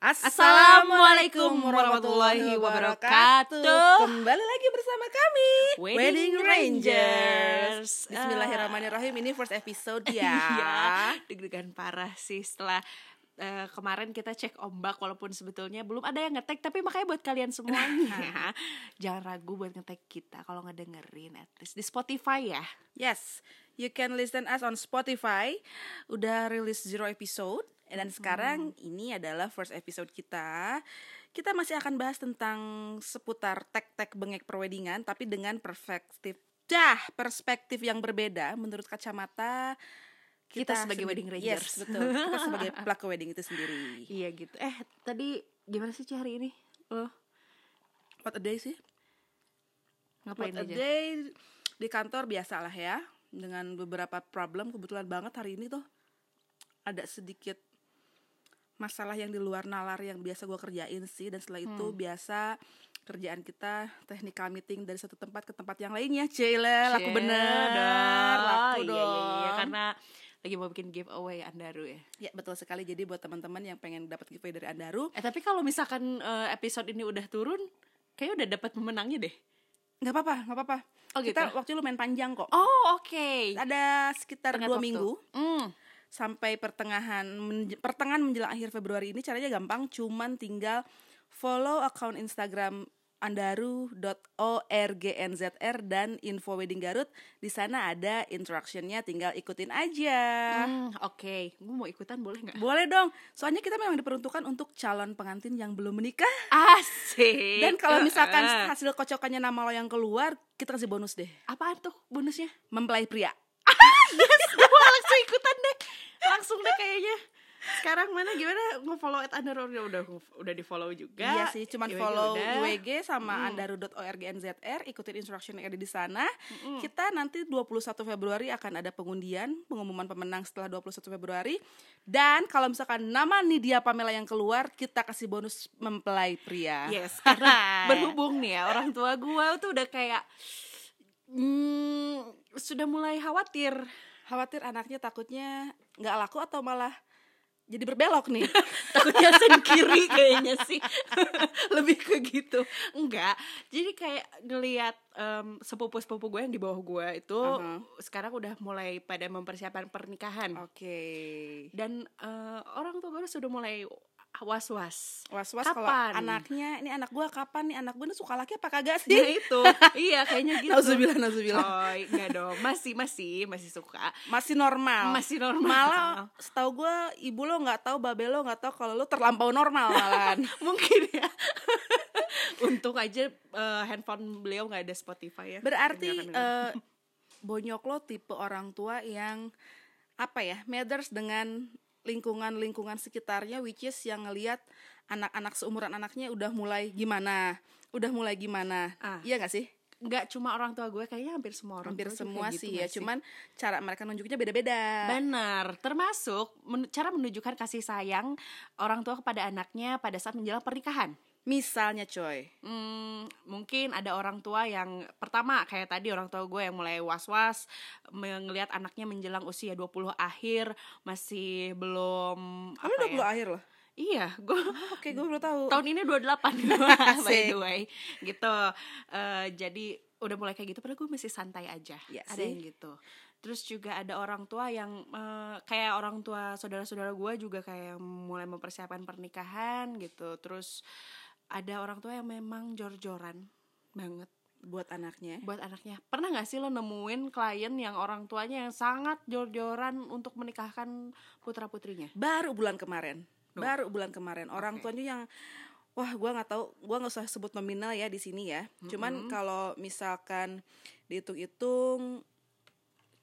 Assalamualaikum warahmatullahi wabarakatuh. Kembali lagi bersama kami Wedding Rangers. Bismillahirrahmanirrahim. Ini first episode ya. Iya, deg-degan parah sih setelah eh, kemarin kita cek ombak walaupun sebetulnya belum ada yang ngetek tapi makanya buat kalian semuanya jangan ragu buat ngetek kita kalau ngedengerin at least di Spotify ya. Yes You can listen us on Spotify. Udah rilis zero episode Dan sekarang ini adalah first episode kita Kita masih akan bahas tentang seputar tek-tek bengek perweddingan Tapi dengan perspektif Dah, perspektif yang berbeda menurut kacamata Kita sebagai sendi- wedding rangers. Yes, betul. Kita sebagai pelaku wedding itu sendiri. Iya gitu. Eh tadi gimana sih hari ini? Lo What a day sih? ngapain What a aja? day di kantor biasalah ya dengan beberapa problem kebetulan banget hari ini tuh ada sedikit masalah yang di luar nalar yang biasa gue kerjain sih dan setelah itu Hmm. biasa kerjaan kita technical meeting dari satu tempat ke tempat yang lainnya Cile laku bener dong. laku Iya, dong iya, iya, karena lagi mau bikin giveaway Andaru ya. ya betul sekali jadi buat teman-teman yang pengen dapat giveaway dari Andaru Eh tapi kalau misalkan eh, episode ini udah turun, kayaknya udah dapat pemenangnya deh. nggak apa-apa nggak apa-apa Oh gitu. kita waktu lu main panjang kok Oh oke. ada sekitar Tengah dua waktu. minggu Hmm. Sampai pertengahan menj- pertengahan menjelang akhir Februari ini caranya gampang cuman tinggal follow akun Instagram andaru.orgnzr dan info wedding Garut di sana ada instructionnya tinggal ikutin aja Hmm, oke. Gue mau ikutan boleh nggak? boleh dong soalnya kita memang diperuntukkan untuk calon pengantin yang belum menikah Asik. dan kalau misalkan hasil kocokannya nama lo yang keluar kita kasih bonus deh apaan tuh bonusnya? mempelai pria Yes, gue langsung ikutan deh. Langsung deh kayaknya. Sekarang mana gimana nge-follow at Andaru udah udah udah di follow juga. Iya sih, cuman IWG follow udah. IWG sama andaru.orgnzr, ikutin instruction yang ada di sana. Kita nanti 21 Februari akan ada pengundian, pengumuman pemenang setelah 21 Februari. Dan kalau misalkan nama Nidia Pamela yang keluar, kita kasih bonus mempelai pria. Yes, karena berhubung nih ya orang tua gue tuh udah kayak hmm, sudah mulai khawatir. Khawatir anaknya takutnya nggak laku atau malah jadi berbelok nih. Takutnya sen kiri kayaknya sih. Lebih ke gitu. Enggak. Jadi kayak ngelihat em, sepupu-sepupu gue yang di bawah gue itu Aha. sekarang udah mulai pada mempersiapkan pernikahan. Oke. Dan eh, orang tua gue sudah mulai was-was. Was-was kalau anaknya, ini anak gua kapan nih? Anak gua ini suka laki apa kagak Nah sih? itu, iya kayaknya gitu. Nauzubillah, nauzubillah. Coy, enggak dong. Masih, masih, masih suka. Masih normal. Masih normal. Malah setahu gue ibu lo nggak tahu babe lo nggak tahu kalau lo terlampau normal malahan. Mungkin ya. Untung aja eh, handphone beliau nggak ada Spotify ya. Berarti eh, bonyok lo tipe orang tua yang apa ya matters dengan lingkungan-lingkungan sekitarnya which is yang ngelihat anak-anak seumuran anaknya udah mulai gimana udah mulai gimana. Ah. iya gak sih? Nggak cuma orang tua gue kayaknya hampir semua orang hampir tua juga semua gitu sih ya nggak cuman cara mereka nunjuknya beda-beda. Benar. Termasuk men- cara menunjukkan kasih sayang orang tua kepada anaknya pada saat menjelang pernikahan misalnya coy Hmm, mungkin ada orang tua yang pertama kayak tadi orang tua gue yang mulai was-was melihat anaknya menjelang usia 20 akhir masih belum kamu apa udah ya? akhir loh Iya, gue oke gue baru tahu tahun ini 28 by the way. Gitu. Eh, jadi udah mulai kayak gitu padahal gue masih santai aja. Iya ada sih. yang gitu. Terus juga ada orang tua yang eh, kayak orang tua saudara-saudara gue juga kayak mulai mempersiapkan pernikahan gitu. Terus ada orang tua yang memang jor-joran banget buat anaknya buat anaknya. Pernah nggak sih lo nemuin klien yang orang tuanya yang sangat jor-joran untuk menikahkan putra-putrinya? baru bulan kemarin Duh. baru bulan kemarin orang Oke. tuanya yang wah gua nggak tahu gua nggak usah sebut nominal ya di sini ya cuman kalau misalkan dihitung-hitung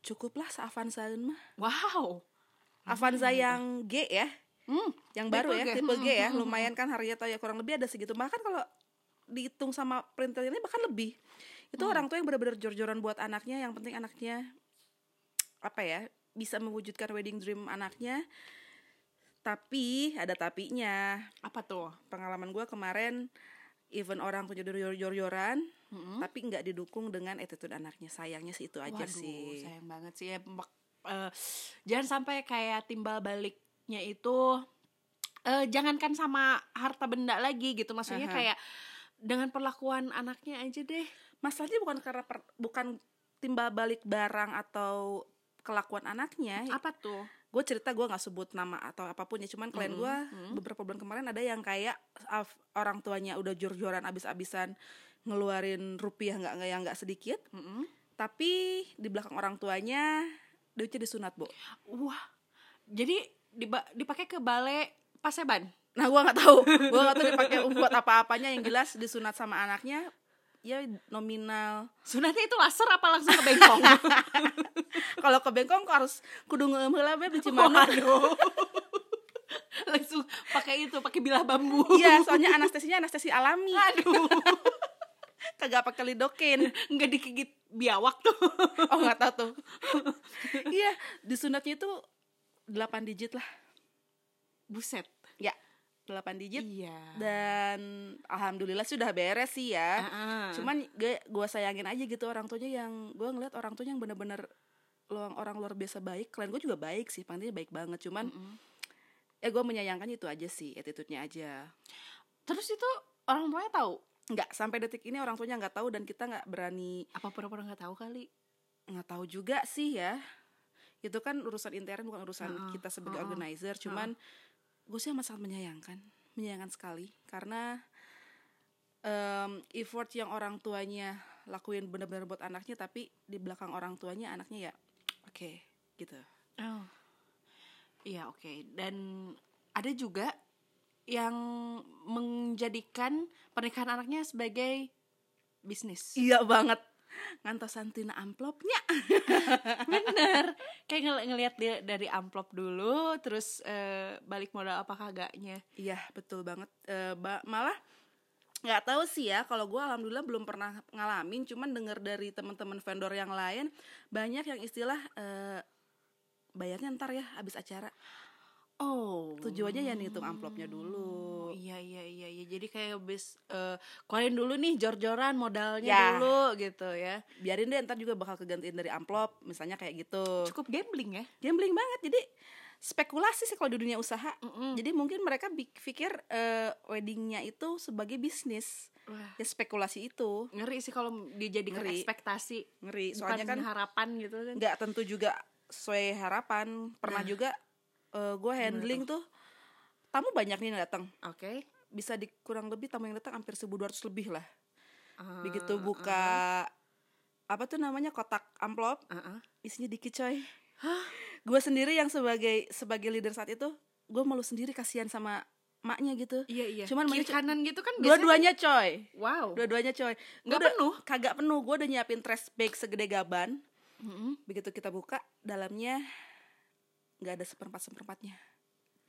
cukuplah seavanza mah Wow. Avanza yang G ya Hmm, yang tipe baru ya G. tipe G ya Hmm, hmm, lumayan kan harganya tahu ya kurang lebih ada segitu bahkan kalau dihitung sama printer ini bahkan lebih itu Hmm. orang tua yang benar-benar jor-joran buat anaknya yang penting anaknya apa ya bisa mewujudkan wedding dream anaknya tapi ada tapinya apa tuh? pengalaman gue kemarin even orang punya jor-joran Mm-mm. tapi nggak didukung dengan attitude anaknya sayangnya sih itu aja Waduh, sih sayang banget sih ya. Eh, jangan sampai kayak timbal baliknya itu eh, jangankan sama harta benda lagi gitu. Maksudnya Aha. kayak dengan perlakuan anaknya aja deh. Masalahnya bukan karena per- bukan timbal balik barang atau kelakuan anaknya. Apa tuh? Gue cerita gue nggak sebut nama atau apa pun ya. Cuman klien Mm-mm, gue mm. beberapa bulan kemarin ada yang kayak af- orang tuanya udah jor-joran abis-abisan ngeluarin rupiah nggak nggak yang nggak sedikit. Mm-mm. tapi di belakang orang tuanya duitnya disunat bu wah jadi dipakai ke balai paseban. Nah gue nggak tahu. Gue nggak tahu dipakai buat apa-apanya. Yang jelas disunat sama anaknya ya nominal. Sunatnya itu laser apa langsung ke bengkong? Kalau ke Bengkong kok harus kudu ngeumheula beb di Cimanuk Waduh. langsung pakai itu pakai bilah bambu. Iya soalnya anestesinya anestesi alami. Aduh. Kagak pakai lidocaine nggak digigit biawak tuh. Oh nggak tahu tuh. Iya disunatnya itu 8 digit lah. Buset. Ya. 8 digit? Iya. Dan alhamdulillah sudah beres sih ya. Ah-ah. cuman gue gua sayangin aja gitu orang tuanya yang gue ngeliat orang tuanya yang bener-bener luang orang luar biasa baik. Klien gue juga baik sih pantinya baik banget. Cuman Mm-mm. ya gue menyayangkan itu aja sih attitude-nya aja. Terus itu orang tuanya tahu? Nggak sampai detik ini orang tuanya nggak tahu dan kita nggak berani apa pura-pura nggak tahu kali? Nggak tahu juga sih ya itu kan urusan intern bukan urusan Heeh, kita sebagai heeh, organizer cuman gue sih amat sangat menyayangkan menyayangkan sekali karena em, effort yang orang tuanya lakuin benar-benar buat anaknya tapi di belakang orang tuanya anaknya ya oke gitu Oh. Iya, oke. Dan ada juga yang menjadikan pernikahan anaknya sebagai bisnis. iya banget ngantosan tina amplopnya Bener. Kayak ngel ngelihat dia dari amplop dulu, terus eh, balik modal apa kagaknya. iya betul banget Eh, ba- malah nggak tahu sih ya kalau gue alhamdulillah belum pernah ngalamin cuman denger dari teman-teman vendor yang lain banyak yang istilah eh, bayarnya ntar ya abis acara Oh. tujuannya ya ngitung amplopnya dulu Iya iya iya iya. Jadi kayak bis eh keluarin dulu nih jor-joran modalnya Ya. dulu gitu ya. biarin deh ntar juga bakal kegantiin dari amplop misalnya kayak gitu Cukup gambling ya. gambling banget jadi spekulasi sih kalau di dunia usaha Mm-mm. jadi mungkin mereka pikir eh, weddingnya itu sebagai bisnis Wah, ya spekulasi itu ngeri sih kalau dijadikan Ngeri. ekspektasi. ngeri soalnya Bukan kan harapan gitu kan. nggak tentu juga sesuai harapan pernah Nah. juga gue handling tuh tamu banyak nih yang datang Oke. bisa di kurang lebih tamu yang datang hampir 1200 lebih lah Ah, begitu buka apa tuh namanya kotak amplop ah, ah. isinya dikit coy gue sendiri yang sebagai sebagai leader saat itu gue malu sendiri kasihan sama maknya gitu Iya iya. Cuman kiri kanan gitu kan dua-duanya coy Wow. dua-duanya coy Nggak Gua udah- penuh? kagak penuh gue udah nyiapin trash bag segede gaban Mm-mm. begitu kita buka dalamnya nggak ada seperempat seperempatnya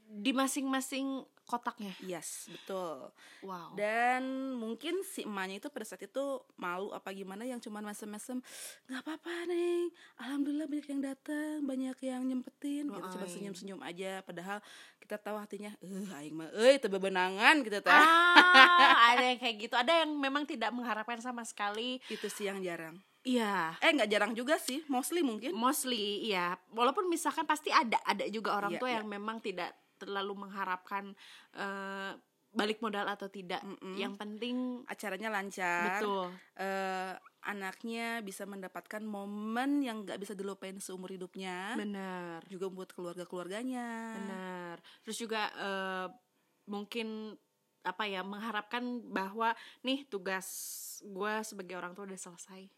Di masing-masing kotaknya. yes betul Wow. dan mungkin si emaknya itu pada saat itu malu apa gimana yang cuman mesem-mesem nggak apa-apa neng alhamdulillah banyak yang datang banyak yang nyempetin gitu cuma senyum-senyum aja padahal kita tahu hatinya eh aing mah eh teu bebenangan gitu teh ah, ada yang kayak gitu. Ada yang memang tidak mengharapkan sama sekali. itu sih yang jarang Iya. eh nggak jarang juga sih mostly mungkin Mostly, iya. Walaupun misalkan pasti ada, ada juga orang Iya, tua iya. yang memang tidak terlalu mengharapkan eh, balik modal atau tidak. Mm-mm. Yang penting acaranya lancar betul. eh, anaknya bisa mendapatkan momen yang nggak bisa dilupain seumur hidupnya Benar. juga buat keluarga-keluarganya Benar. Terus juga eh, mungkin apa ya mengharapkan bahwa nih tugas gue sebagai orang tua udah selesai,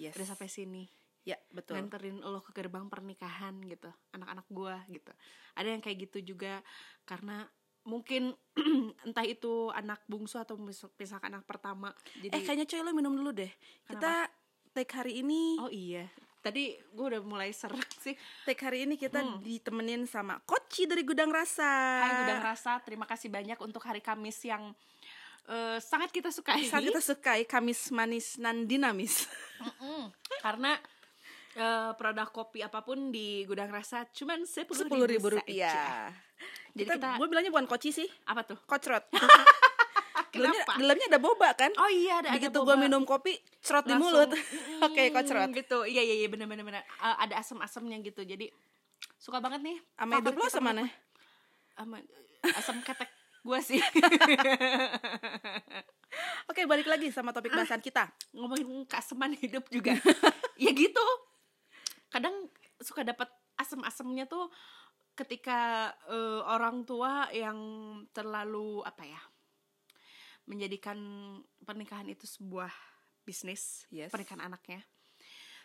yes. Udah sampai sini. ya betul. Nganterin lo ke gerbang pernikahan gitu. Anak-anak gua gitu. Ada yang kayak gitu juga karena mungkin entah itu anak bungsu atau mis- misalkan anak pertama jadi eh kayaknya coy lo minum dulu deh. Kita take hari ini oh iya. Tadi gua udah mulai serak sih. take hari ini kita Hmm. ditemenin sama Koci dari Gudang Rasa. Hai Gudang Rasa. Terima kasih banyak untuk hari Kamis yang eh, sangat kita sukai. Saat kita sukai Kamis manis nan dinamis. Mm-mm. karena eh, produk kopi apa pun di Gudang Rasa cuman sepuluh ribu rupiah. Jadi kita, kita gue bilangnya bukan Koci sih. Apa tuh? Kocrot. Dalamnya, Kenapa? dalamnya ada boba kan? Oh iya ada begitu ada gue minum kopi cerot di mulut. mm, oke kocrot. gitu. Iya iya iya bener bener bener Eh, ada asam-asamnya gitu. Jadi suka banget nih. Sama hidup lo sama mana? sama asam ketek Gue sih Oke, balik lagi sama topik bahasan kita. ngomongin kaseman hidup juga. ya gitu. Kadang suka dapat asem-asemnya tuh ketika eh, orang tua yang terlalu apa ya menjadikan pernikahan itu sebuah bisnis Yes. pernikahan anaknya.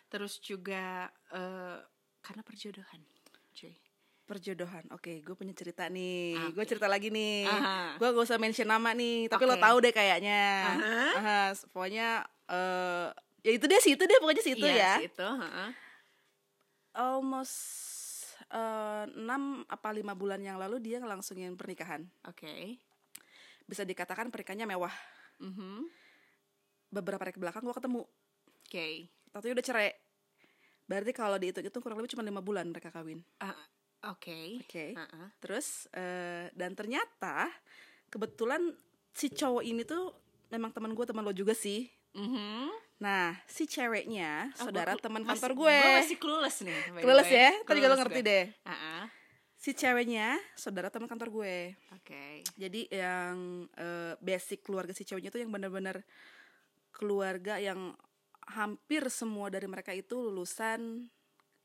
Terus juga eh, karena perjodohan, cuy. Perjodohan. Oke, gue punya cerita nih. Oke. Gue cerita lagi nih. Aha. Gue gak usah mention nama nih, tapi lo Oke. tahu deh kayaknya. Aha. Aha, pokoknya eh ya itu deh, situ deh, pokoknya situ ya. Iya, situ, heeh. Almost eh, enam apa lima bulan yang lalu dia ngelangsungin pernikahan. Oke. Bisa dikatakan pernikahannya mewah. Mhm. Beberapa hari ke belakang gue ketemu. Oke. Tapi udah cerai. Berarti kalau dihitung-hitung kurang lebih cuma lima bulan mereka kawin. Ah, Oke. Oke. Terus eh, dan ternyata kebetulan si cowok ini tuh memang teman gue teman lo juga sih. Mhm. Nah si ceweknya Oh, saudara teman kantor gue. Gue masih clueless nih. Clueless ya? Tadi Clueless ngerti gue. deh. Ah, Si ceweknya saudara teman kantor gue. Oke. Jadi yang eh, basic keluarga si ceweknya tuh yang benar-benar keluarga yang hampir semua dari mereka itu lulusan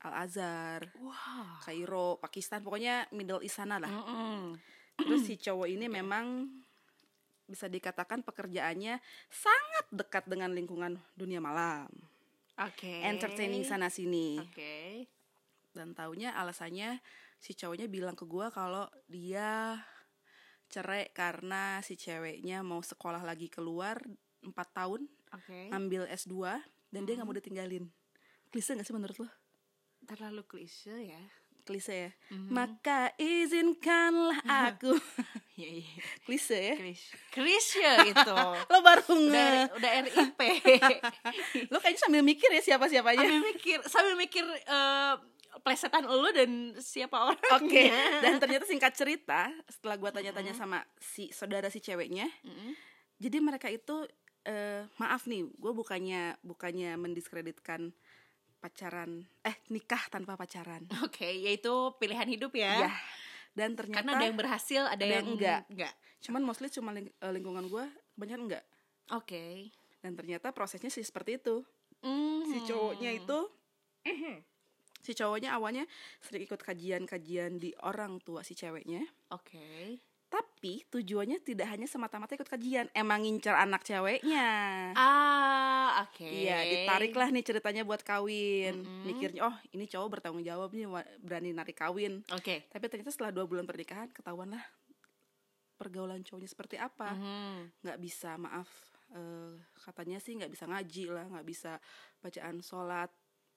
Al Azhar, Wah. Kairo, Pakistan, pokoknya Middle East sana lah. Mm-mm. Terus si cowok ini memang bisa dikatakan pekerjaannya sangat dekat dengan lingkungan dunia malam, Oke. entertaining sana sini. Oke. Dan taunya alasannya si cowoknya bilang ke gua kalau dia cerai karena si ceweknya mau sekolah lagi keluar 4 tahun Oke. ambil S2 dan dia nggak mau ditinggalin. Klise gak sih menurut lo? Terlalu klise ya. Klise ya. Mhm. Maka izinkanlah aku. Iya iya. Klise ya. Klise. Klise itu. Lo baru Udah nge udah RIP. Lo kayaknya sambil mikir ya siapa-siapanya. sambil mikir sambil mikir eh, plesetan lo dan siapa orang. Oke, dan ternyata singkat cerita, setelah gua tanya-tanya sama si saudara si ceweknya, jadi mereka itu eh, maaf nih, gue bukannya bukannya mendiskreditkan pacaran, eh nikah tanpa pacaran. Oke, yaitu pilihan hidup ya. Ya, dan ternyata Karena ada yang berhasil, ada, ada yang, yang enggak. enggak. cuman mostly cuma ling- eh, lingkungan gue banyak enggak. Oke. Dan ternyata prosesnya sih seperti itu. Mhm. Si cowoknya itu si cowoknya awalnya sering ikut kajian-kajian di orang tua si ceweknya. Oke. Tapi tujuannya tidak hanya semata-mata ikut kajian, emang ngincer anak ceweknya. Ah, oke. Iya, ditariklah nih ceritanya buat kawin. Mm-mm. Mikirnya, oh ini cowok bertanggung jawab nih, berani narik kawin. Oke. Tapi ternyata setelah dua bulan pernikahan, ketahuan lah pergaulan cowoknya seperti apa. Mhm. Nggak bisa, maaf, eh, katanya sih nggak bisa ngaji lah, nggak bisa bacaan sholat.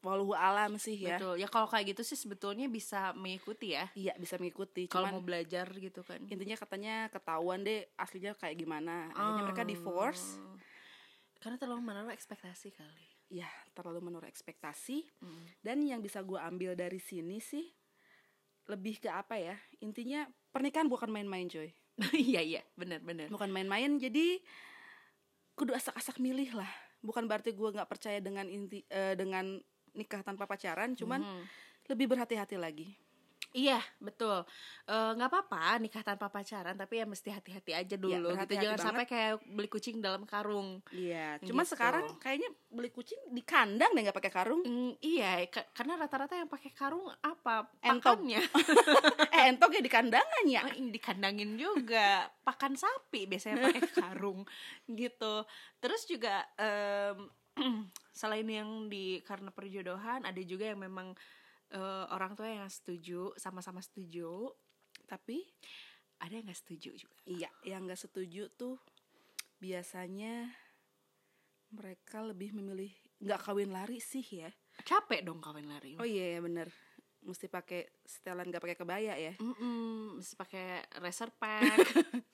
Walau alam sih ya. Betul. Ya kalau kayak gitu sih sebetulnya bisa mengikuti ya. Iya bisa mengikuti. Kalau mau belajar gitu kan. intinya katanya ketahuan deh aslinya kayak gimana. Akhirnya mereka Oh. divorce. Karena terlalu menaruh ekspektasi kali. ya terlalu menurut ekspektasi Mm. dan yang bisa gue ambil dari sini sih lebih ke apa ya intinya pernikahan bukan main-main coy Iya iya, benar benar. bukan main-main jadi kudu asak-asak milih lah bukan berarti gue nggak percaya dengan inti eh, dengan nikah tanpa pacaran cuman Mhm. lebih berhati-hati lagi. Iya betul. Eh, nggak apa-apa nikah tanpa pacaran tapi ya mesti hati-hati aja dulu gitu. berhati-hati jangan banget. sampai kayak beli kucing dalam karung. Iya cuman Gitu. sekarang kayaknya beli kucing di kandang deh nggak pakai karung. Mm, iya ka- karena rata-rata yang pakai karung apa? Entok. pakannya. Eh entok ya di kandangan ya? Oh, ini dikandangin juga. Pakan sapi biasanya pakai karung gitu. Terus juga em, selain yang di karena perjodohan ada juga yang memang eh, orang tua yang setuju sama-sama setuju. Tapi ada yang nggak setuju juga. Iya, yang nggak setuju tuh biasanya mereka lebih memilih nggak kawin lari sih ya. capek dong kawin lari. Oh iya ya bener, mesti pakai setelan nggak pakai kebaya ya. Mm-mm, mesti pakai racer pack.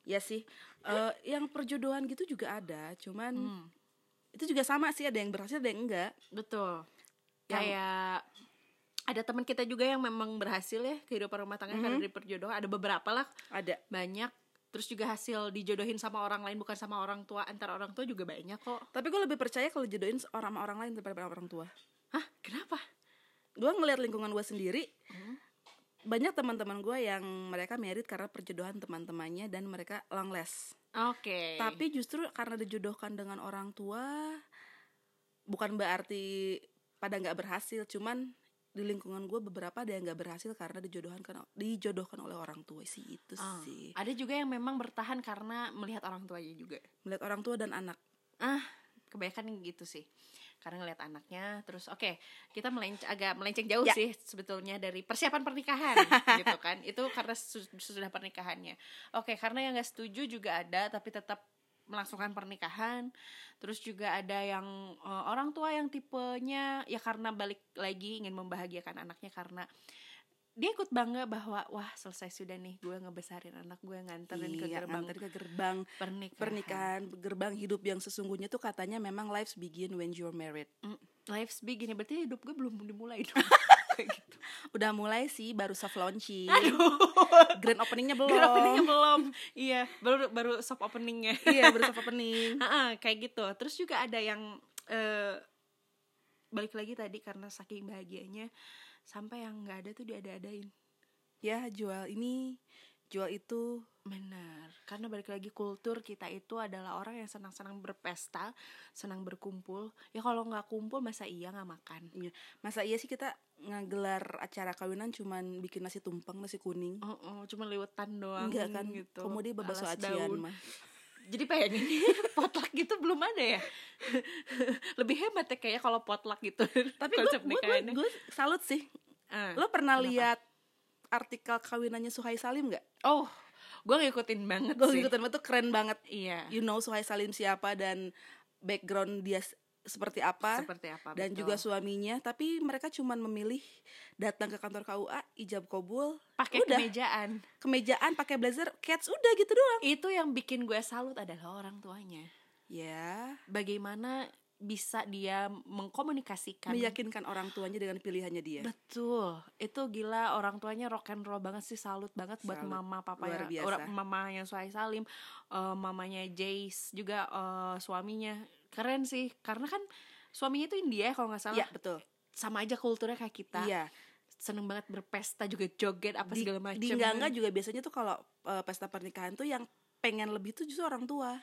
Ya sih, Eh, yang perjodohan gitu juga ada, cuman Hmm, itu juga sama sih ada yang berhasil ada yang enggak. betul Yang- kayak ada teman kita juga yang memang berhasil ya kehidupan rumah tangga karena Mhm. dari perjodohan ada beberapa lah Ada. banyak terus juga hasil dijodohin sama orang lain bukan sama orang tua antara orang tua juga banyak kok Tapi gue lebih percaya kalau jodohin orang sama orang lain daripada orang tua. hah kenapa Gue ngeliat lingkungan gue sendiri, Hmm. banyak teman-teman gue yang mereka merit karena perjodohan teman-temannya dan mereka long last Oke. tapi justru karena dijodohkan dengan orang tua bukan berarti pada nggak berhasil cuman di lingkungan gue beberapa ada yang nggak berhasil karena dijodohkan dijodohkan oleh orang tua sih itu Ah, sih ada juga yang memang bertahan karena melihat orang tuanya juga. melihat orang tua dan anak Ah, kebanyakan gitu sih. Karena ngeliat anaknya, terus oke kita melenc agak melenceng jauh Ya. sih sebetulnya dari persiapan pernikahan gitu kan. Itu karena su- sudah pernikahannya. Oke, karena yang nggak setuju juga ada, tapi tetap melangsungkan pernikahan. Terus juga ada yang eh, orang tua yang tipenya ya karena balik lagi ingin membahagiakan anaknya karena dia ikut bangga bahwa wah selesai sudah nih gue ngebesarin anak gue nganterin ke Iya, gerbang nganter ke gerbang pernikahan. pernikahan gerbang hidup yang sesungguhnya tuh katanya memang lives begin when you're married Mm, Life's big ini berarti hidup gue belum dimulai dong. Gitu. udah mulai sih baru soft launching Aduh. grand openingnya belum Grand openingnya belum. Iya, baru baru soft openingnya. iya baru soft opening Ah, kayak gitu. Terus juga ada yang eh balik lagi tadi karena saking bahagianya sampai yang nggak ada tuh diada-adain. ya jual ini jual itu Benar, karena balik lagi kultur kita itu adalah orang yang senang-senang berpesta, senang berkumpul. Ya kalau nggak kumpul masa iya nggak makan? Iya. masa iya sih kita ngegelar acara kawinan cuman bikin nasi tumpeng nasi kuning Oh, oh, cuma liwetan doang enggak kan gitu. kamu dia babaso Alas acian mah Jadi pengen potluck gitu belum ada ya. Lebih hebat ya kayak kalau potluck gitu. tapi gue konsep gue gue salut sih Ah, lo pernah kenapa? lihat artikel kawinannya Suhai Salim nggak Oh, gue ngikutin banget gue sih. ngikutin itu keren banget Iya. you know Suhai Salim siapa dan background dia seperti apa Seperti apa? dan betul. juga suaminya tapi mereka cuman memilih datang ke kantor KUA ijab kabul pakai kemejaan. kemejaan pakai blazer cats udah gitu doang Itu yang bikin gue salut adalah orang tuanya. ya Bagaimana bisa dia mengkomunikasikan meyakinkan orang tuanya dengan pilihannya dia Betul, itu gila orang tuanya rock and roll banget sih, salut banget buat Salut. mama papa Luar ya, biasa. orang mamanya Suhai Salim, eh, mamanya Jace juga eh, suaminya keren sih, karena kan suaminya itu India ya, kalau nggak salah, iya betul. Sama aja kulturnya kayak kita, iya. Seneng banget berpesta juga joget apa di, segala macam. di enggak juga biasanya tuh kalau eh, pesta pernikahan tuh yang pengen lebih tuh justru orang tua.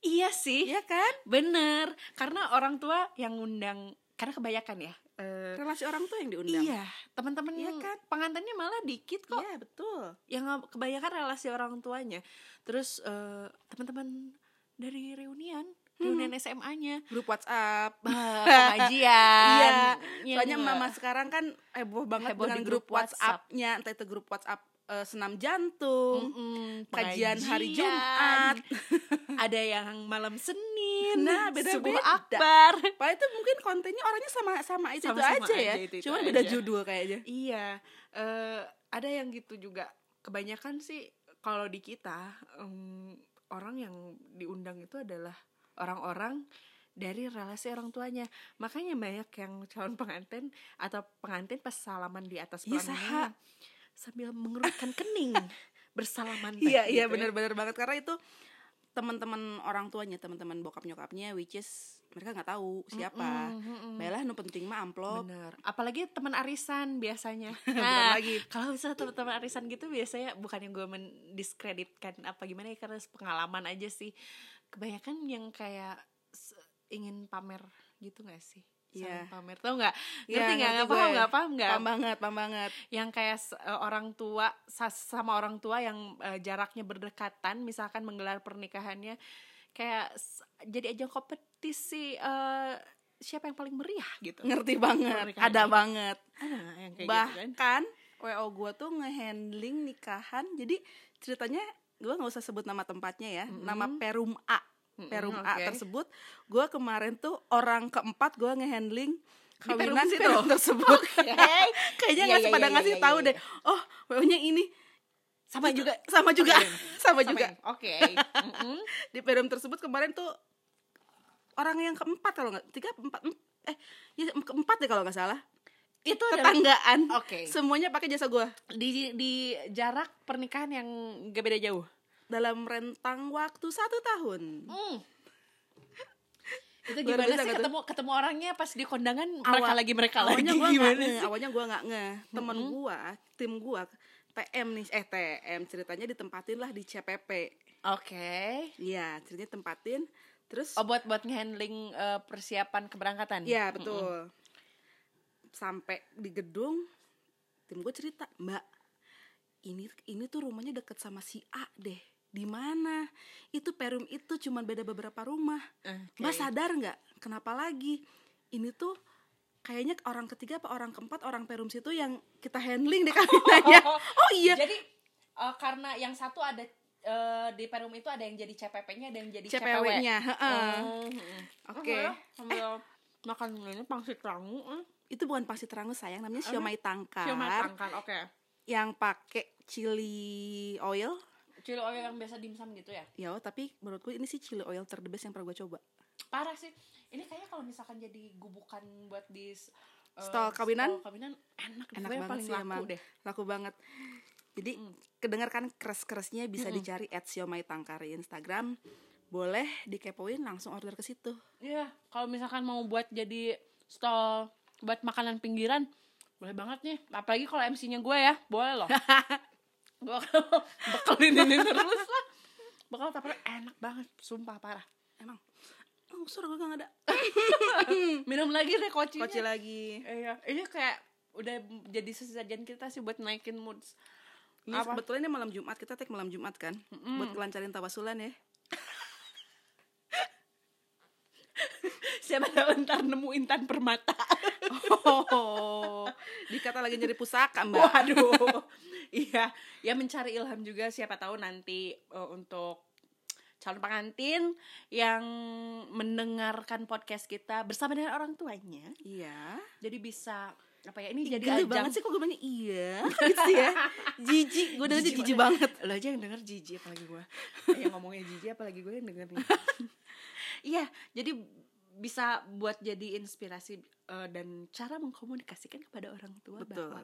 Iya sih, iya kan? Bener, karena orang tua yang ngundang, karena kebanyakan ya. eh, relasi orang tua yang diundang. Iya, teman-teman Iya kan? pengantinnya malah dikit kok. iya betul. Yang kebanyakan relasi orang tuanya. Terus eh, teman-teman dari reunian reunian SMA-nya grup WhatsApp pengajian Iya, Iya soalnya nggak? mama sekarang kan heboh banget Heboh dengan grup grup WhatsApp. WhatsApp-nya, entah itu grup WhatsApp eh, senam jantung, Mm-mm, kajian hari. Jumat. ada yang malam Senin Nah, beda-beda. subuh akbar Padahal itu mungkin kontennya orangnya sama sama itu, Sama-sama aja ya, aja, itu-itu cuma beda aja. judul kayaknya. iya eh, ada yang gitu juga kebanyakan sih kalau di kita em, orang yang diundang itu adalah orang-orang dari relasi orang tuanya makanya banyak yang calon pengantin atau pengantin pas salaman di atas Iya, pelaminan sambil mengerutkan kening bersalaman Iya iya gitu ya. benar-benar banget karena itu teman-teman orang tuanya, teman-teman bokap nyokapnya, which is mereka nggak tahu siapa. Mm-mm. Baiklah, nu penting mah amplop. Bener. Apalagi teman arisan biasanya. Nah, lagi. kalau misalnya teman-teman arisan gitu biasanya bukan yang gue mendiskreditkan apa gimana ya karena pengalaman aja sih. Kebanyakan yang kayak ingin pamer gitu gak sih? Iya. pamer tau nggak? Iya, Ngerti nggak? ngerti Nggak paham nggak? Paham nggak? Paham banget, paham banget. Yang kayak eh, orang tua sa- sama orang tua yang eh, jaraknya berdekatan, misalkan menggelar pernikahannya kayak jadi ajang kompetisi eh, siapa yang paling meriah gitu. Ngerti banget, Pernikahan ada ini. banget. Ada yang kayak gitu kan? bahkan WO gue tuh ngehandling nikahan jadi ceritanya gue nggak usah sebut nama tempatnya ya nama Perum A. Perum A oke. tersebut gue kemarin tuh orang keempat gue ngehandling kawinan situ? Perum tersebut. Hey. kayaknya Iya, nggak iya, pada iya, ngasih iya, tahu iya, deh. oh WO nya ini sama juga sama juga sama juga. Oke. Mm-mm. di Perum tersebut kemarin tuh orang yang keempat kalau nggak tiga empat em- eh ya keempat deh kalau nggak salah itu tetanggaan Oke. semuanya pakai jasa gue di di jarak pernikahan yang gak beda jauh dalam rentang waktu satu tahun. Hmm. itu gimana sih tuh? ketemu ketemu orangnya pas di kondangan mereka Awal- lagi mereka awalnya lagi gua gimana nge, sih? awalnya gua nggak nge temen gua tim gua TM nih eh TM ceritanya ditempatin lah di CPP Oke. iya ceritanya tempatin terus Oh buat buat handling persiapan keberangkatan. Iya betul. Sampai di gedung, tim gue cerita, Mbak, ini ini tuh rumahnya deket sama si A deh. Di mana? Itu perum itu cuman beda beberapa rumah. Oke. Mbak sadar nggak? Kenapa lagi? Ini tuh kayaknya orang ketiga apa orang keempat orang perum situ yang kita handling deh kawinannya. Oh iya. Jadi eh, karena yang satu ada eh, di Perum itu ada yang jadi CPP-nya, ada yang jadi CPW. CPW-nya, heeh. Oh. Oke. Ya, sambil makan ini pangsit rangu. eh. Itu bukan pangsit rangu sayang, namanya siomay tangkar. Siomay tangkar, oke. Yang pakai chili oil. Cili oil yang biasa dimsum gitu ya. Ya, tapi menurutku ini sih chili oil terdebes yang pernah gue coba. Parah sih. Ini kayaknya kalau misalkan jadi gubukan buat di eh, Stall kawinan? stall kawinan enak. Enak banget paling sih laku emang. deh. Laku banget. Jadi kedengarkan keres-keresnya bisa dicari at siomay tangkar di Instagram. Boleh dikepoin langsung order ke situ. Iya, kalau misalkan mau buat jadi stall buat makanan pinggiran, boleh banget nih. Apalagi kalau MC-nya gue ya, boleh loh. gue bakal bekelin ini terus lah. Bakal tapi enak banget, sumpah parah. Emang. Suara gue gak ada. Minum lagi deh kocinya. Koci lagi. Iya, ini kayak udah jadi sesajen kita sih buat naikin moods. Ini sebetulnya ini malam Jumat, kita take malam Jumat kan. Buat kelancarin tawasulan ya. Siapa tahu ntar nemu intan permata. Oh, dikata lagi nyari pusaka mbak. Waduh. iya, ya mencari ilham juga siapa tahu nanti eh, untuk calon pengantin yang mendengarkan podcast kita bersama dengan orang tuanya. Iya. Jadi bisa apa ya ini Jadi jadi ajang banget sih kok gue bilangnya iya gitu ya. Jijik, gue dengernya jijik banget. Lo aja yang denger jijik apalagi gue Yang ngomongnya jijik apalagi gue yang dengernya Iya jadi bisa buat jadi inspirasi eh, dan cara mengkomunikasikan kepada orang tua Betul. bahwa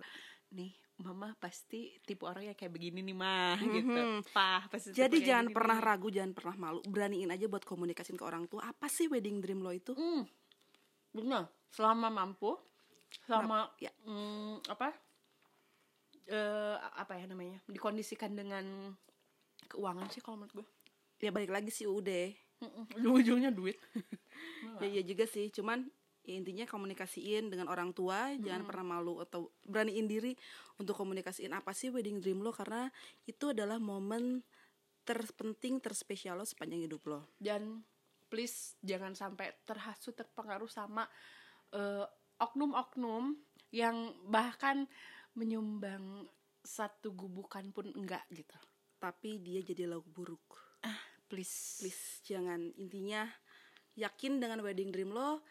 nih mama pasti tipe orang yang kayak begini nih mah gitu pah pasti Jadi jangan gini pernah nih. ragu, jangan pernah malu. Beraniin aja buat komunikasin ke orang tua. Apa sih wedding dream lo itu? Hmm, benar. Selama mampu, selama Ya. hmm, apa? eh apa ya namanya? Dikondisikan dengan keuangan sih kalau menurut gue. Ya balik lagi sih udah. Ujung-ujungnya duit. Ya iya juga sih, cuman ya intinya komunikasiin dengan orang tua, jangan pernah malu atau beraniin diri untuk komunikasiin apa sih wedding dream lo karena itu adalah momen terpenting, terspesial lo sepanjang hidup lo. Dan please jangan sampai terhasut terpengaruh sama eh, oknum-oknum yang bahkan menyumbang satu gubukan pun enggak gitu. Tapi dia jadi lauk buruk. Ah, please. Please jangan. Intinya yakin dengan wedding dream lo,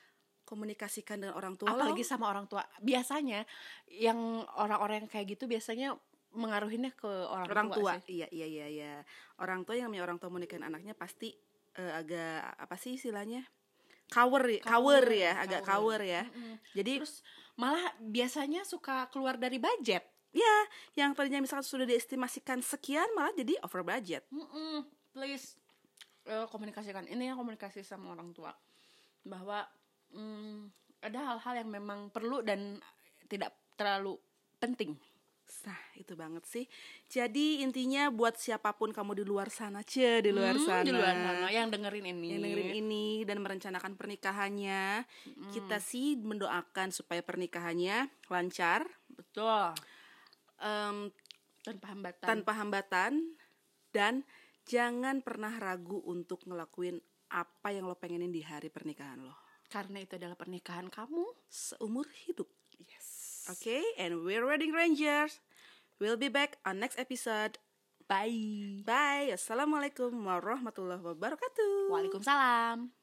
komunikasikan dengan orang tua apalagi lo. sama orang tua. Biasanya yang orang-orang yang kayak gitu biasanya mengaruhinnya ke orang, orang tua, sih. iya iya iya iya. Orang tua yang namanya orang tua menikahin anaknya pasti eh, agak apa sih istilahnya? Cover ya cover ya agak cover ya. Jadi terus malah biasanya suka keluar dari budget. Ya yang tadinya misalkan sudah diestimasikan sekian malah jadi over budget. Mm-mm. please eh, komunikasikan. Ini yang komunikasi sama orang tua. Bahwa mm, ada hal-hal yang memang perlu dan tidak terlalu penting. Nah, itu banget sih. Jadi intinya buat siapa pun kamu di luar sana, ce di luar Hmm, sana. di luar sana. Yang dengerin ini. Yang dengerin ini dan merencanakan pernikahannya, kita sih mendoakan supaya pernikahannya lancar, betul. Em, tanpa hambatan. tanpa hambatan dan jangan pernah ragu untuk ngelakuin apa yang lo pengenin di hari pernikahan lo karena itu adalah pernikahan kamu seumur hidup. yes Okay, and we're wedding rangers. We'll be back on next episode. bye Bye. Assalamualaikum warahmatullahi wabarakatuh. Waalaikumsalam